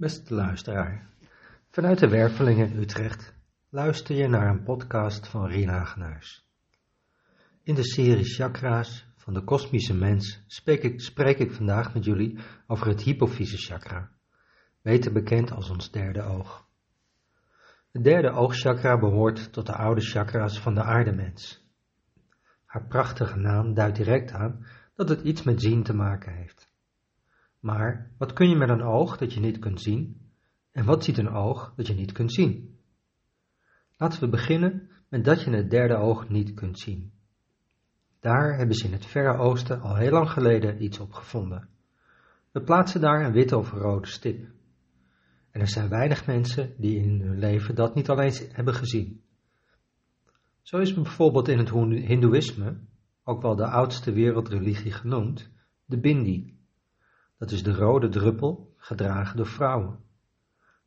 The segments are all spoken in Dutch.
Beste luisteraar, vanuit de Werveling in Utrecht luister je naar een podcast van Rien Hagenaars. In de serie Chakra's van de kosmische mens spreek ik, spreek ik vandaag met jullie over het hypofyse chakra, beter bekend als ons derde oog. Het derde oogchakra behoort tot de oude chakra's van de aardemens. Haar prachtige naam duidt direct aan dat het iets met zien te maken heeft. Maar wat kun je met een oog dat je niet kunt zien? En wat ziet een oog dat je niet kunt zien? Laten we beginnen met dat je het derde oog niet kunt zien. Daar hebben ze in het Verre Oosten al heel lang geleden iets op gevonden. We plaatsen daar een witte of rode stip. En er zijn weinig mensen die in hun leven dat niet al eens hebben gezien. Zo is bijvoorbeeld in het Hindoeïsme, ook wel de oudste wereldreligie genoemd, de bindi. Dat is de rode druppel, gedragen door vrouwen.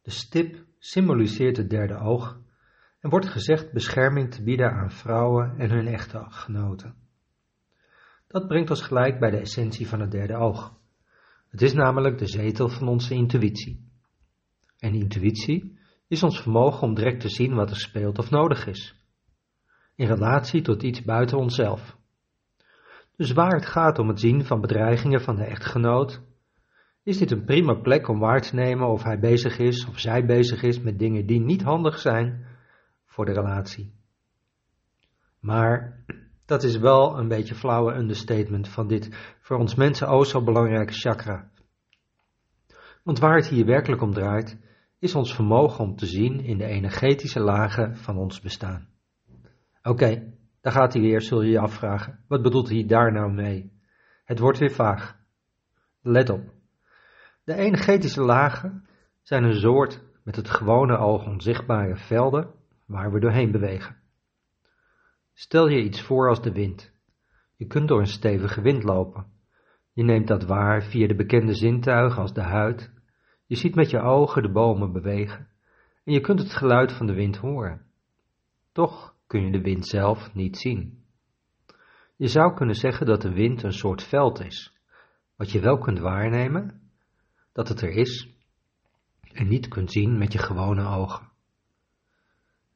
De stip symboliseert het derde oog en wordt gezegd bescherming te bieden aan vrouwen en hun echtgenoten. Dat brengt ons gelijk bij de essentie van het derde oog. Het is namelijk de zetel van onze intuïtie. En intuïtie is ons vermogen om direct te zien wat er speelt of nodig is, in relatie tot iets buiten onszelf. Dus waar het gaat om het zien van bedreigingen van de echtgenoot, is dit een prima plek om waar te nemen of hij bezig is of zij bezig is met dingen die niet handig zijn voor de relatie. Maar dat is wel een beetje flauwe understatement van dit voor ons mensen o zo belangrijke chakra. Want waar het hier werkelijk om draait, is ons vermogen om te zien in de energetische lagen van ons bestaan. Oké, daar gaat hij weer, zul je je afvragen. Wat bedoelt hij daar nou mee? Het wordt weer vaag. Let op. De energetische lagen zijn een soort met het gewone oog onzichtbare velden waar we doorheen bewegen. Stel je iets voor als de wind. Je kunt door een stevige wind lopen. Je neemt dat waar via de bekende zintuigen als de huid. Je ziet met je ogen de bomen bewegen en je kunt het geluid van de wind horen. Toch kun je de wind zelf niet zien. Je zou kunnen zeggen dat de wind een soort veld is, wat je wel kunt waarnemen, dat het er is en niet kunt zien met je gewone ogen.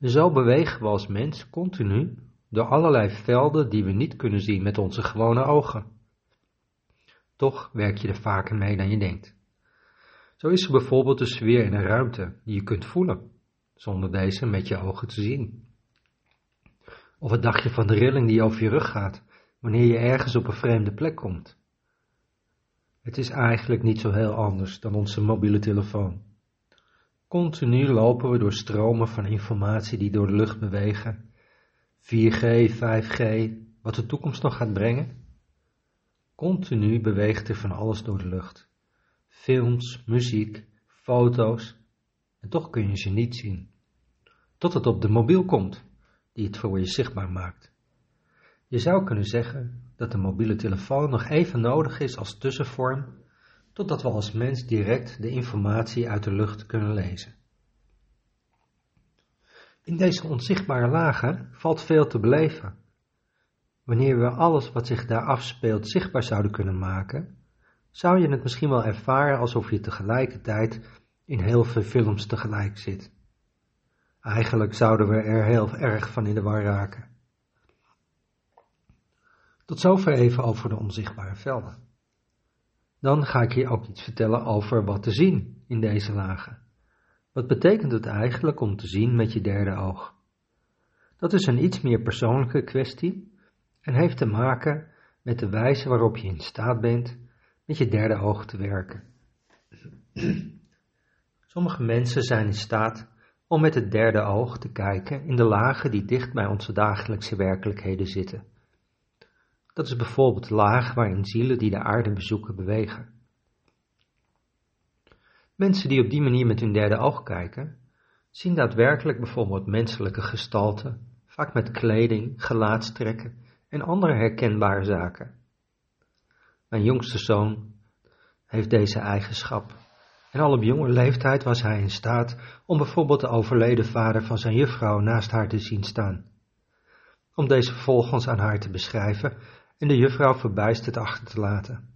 Zo bewegen we als mens continu door allerlei velden die we niet kunnen zien met onze gewone ogen. Toch werk je er vaker mee dan je denkt. Zo is er bijvoorbeeld de sfeer in een ruimte die je kunt voelen, zonder deze met je ogen te zien. Of het dagje van de rilling die over je rug gaat, wanneer je ergens op een vreemde plek komt. Het is eigenlijk niet zo heel anders dan onze mobiele telefoon. Continu lopen we door stromen van informatie die door de lucht bewegen. 4G, 5G, wat de toekomst nog gaat brengen. Continu beweegt er van alles door de lucht. Films, muziek, foto's. En toch kun je ze niet zien. Tot het op de mobiel komt, die het voor je zichtbaar maakt. Je zou kunnen zeggen dat de mobiele telefoon nog even nodig is als tussenvorm, totdat we als mens direct de informatie uit de lucht kunnen lezen. In deze onzichtbare lagen valt veel te beleven. Wanneer we alles wat zich daar afspeelt zichtbaar zouden kunnen maken, zou je het misschien wel ervaren alsof je tegelijkertijd in heel veel films tegelijk zit. Eigenlijk zouden we er heel erg van in de war raken. Tot zover even over de onzichtbare velden. Dan ga ik je ook iets vertellen over wat te zien in deze lagen. Wat betekent het eigenlijk om te zien met je derde oog? Dat is een iets meer persoonlijke kwestie en heeft te maken met de wijze waarop je in staat bent met je derde oog te werken. Sommige mensen zijn in staat om met het derde oog te kijken in de lagen die dicht bij onze dagelijkse werkelijkheden zitten. Dat is bijvoorbeeld de laag waarin zielen die de aarde bezoeken bewegen. Mensen die op die manier met hun derde oog kijken, zien daadwerkelijk bijvoorbeeld menselijke gestalten, vaak met kleding, gelaatstrekken en andere herkenbare zaken. Mijn jongste zoon heeft deze eigenschap en al op jonge leeftijd was hij in staat om bijvoorbeeld de overleden vader van zijn juffrouw naast haar te zien staan. Om deze vervolgens aan haar te beschrijven en de juffrouw verbijsterd achter te laten.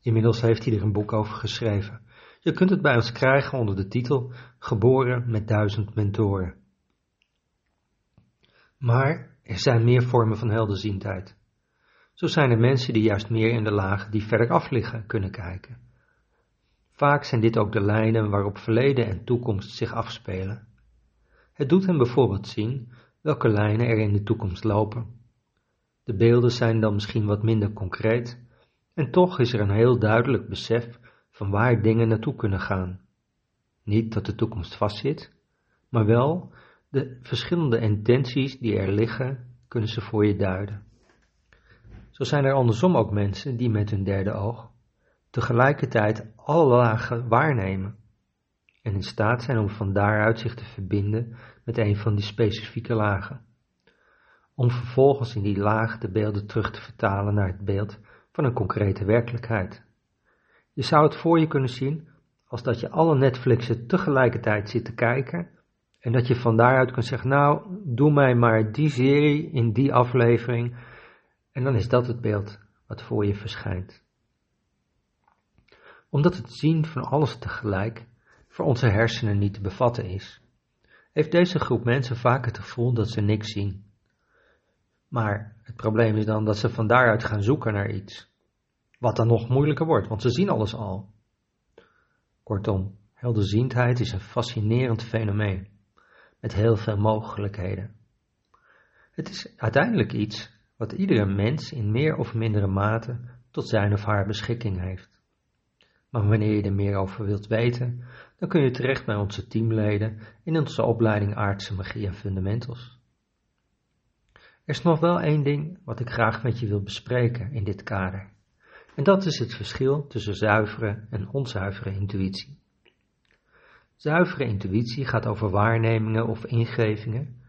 Inmiddels heeft hij er een boek over geschreven. Je kunt het bij ons krijgen onder de titel Geboren met duizend mentoren. Maar er zijn meer vormen van helderziendheid. Zo zijn er mensen die juist meer in de lagen die verder af liggen kunnen kijken. Vaak zijn dit ook de lijnen waarop verleden en toekomst zich afspelen. Het doet hen bijvoorbeeld zien welke lijnen er in de toekomst lopen. De beelden zijn dan misschien wat minder concreet, en toch is er een heel duidelijk besef van waar dingen naartoe kunnen gaan. Niet dat de toekomst vastzit, maar wel de verschillende intenties die er liggen, kunnen ze voor je duiden. Zo zijn er andersom ook mensen die met hun derde oog tegelijkertijd alle lagen waarnemen en in staat zijn om van daaruit zich te verbinden met een van die specifieke lagen, om vervolgens in die laag de beelden terug te vertalen naar het beeld van een concrete werkelijkheid. Je zou het voor je kunnen zien als dat je alle Netflixen tegelijkertijd zit te kijken en dat je van daaruit kunt zeggen, nou, doe mij maar die serie in die aflevering en dan is dat het beeld wat voor je verschijnt. Omdat het zien van alles tegelijk voor onze hersenen niet te bevatten is, heeft deze groep mensen vaak het gevoel dat ze niks zien. Maar het probleem is dan dat ze van daaruit gaan zoeken naar iets. Wat dan nog moeilijker wordt, want ze zien alles al. Kortom, helderziendheid is een fascinerend fenomeen, met heel veel mogelijkheden. Het is uiteindelijk iets wat iedere mens in meer of mindere mate tot zijn of haar beschikking heeft. Maar wanneer je er meer over wilt weten, dan kun je terecht bij onze teamleden in onze opleiding Aardse Magie en Fundamentals. Er is nog wel één ding wat ik graag met je wil bespreken in dit kader. En dat is het verschil tussen zuivere en onzuivere intuïtie. Zuivere intuïtie gaat over waarnemingen of ingevingen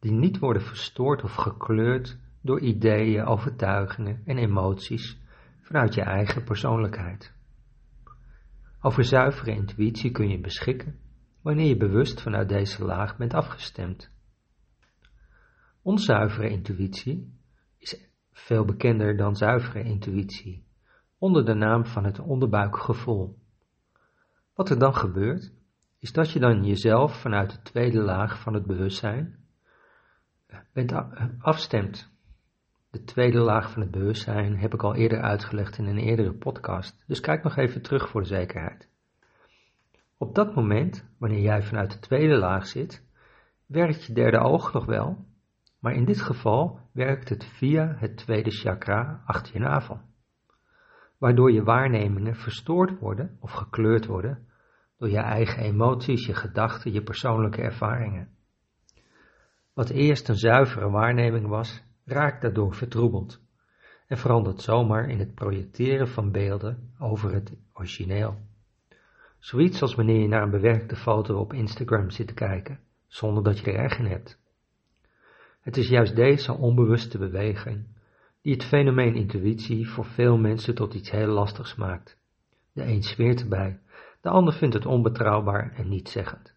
die niet worden verstoord of gekleurd door ideeën, overtuigingen en emoties vanuit je eigen persoonlijkheid. Over zuivere intuïtie kun je beschikken wanneer je bewust vanuit deze laag bent afgestemd. Onzuivere intuïtie is veel bekender dan zuivere intuïtie, onder de naam van het onderbuikgevoel. Wat er dan gebeurt, is dat je dan jezelf vanuit de tweede laag van het bewustzijn bent afstemt de tweede laag van het bewustzijn heb ik al eerder uitgelegd in een eerdere podcast, dus kijk nog even terug voor de zekerheid. Op dat moment, wanneer jij vanuit de tweede laag zit, werkt je derde oog nog wel, maar in dit geval werkt het via het tweede chakra achter je navel, waardoor je waarnemingen verstoord worden of gekleurd worden door je eigen emoties, je gedachten, je persoonlijke ervaringen. Wat eerst een zuivere waarneming was, raakt daardoor vertroebeld en verandert zomaar in het projecteren van beelden over het origineel. Zoiets als wanneer je naar een bewerkte foto op Instagram zit te kijken, zonder dat je er erg in hebt. Het is juist deze onbewuste beweging die het fenomeen intuïtie voor veel mensen tot iets heel lastigs maakt. De een zweert erbij, de ander vindt het onbetrouwbaar en nietzeggend.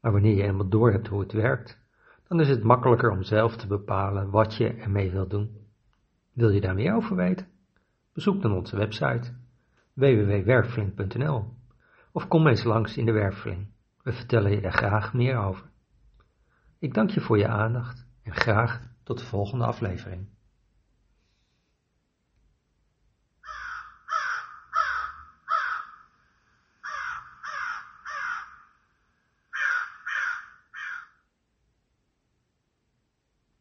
Maar wanneer je eenmaal door hebt hoe het werkt, dan is het makkelijker om zelf te bepalen wat je ermee wilt doen. Wil je daar meer over weten? Bezoek dan onze website www.werveling.nl of kom eens langs in de Werveling. We vertellen je daar graag meer over. Ik dank je voor je aandacht en graag tot de volgende aflevering.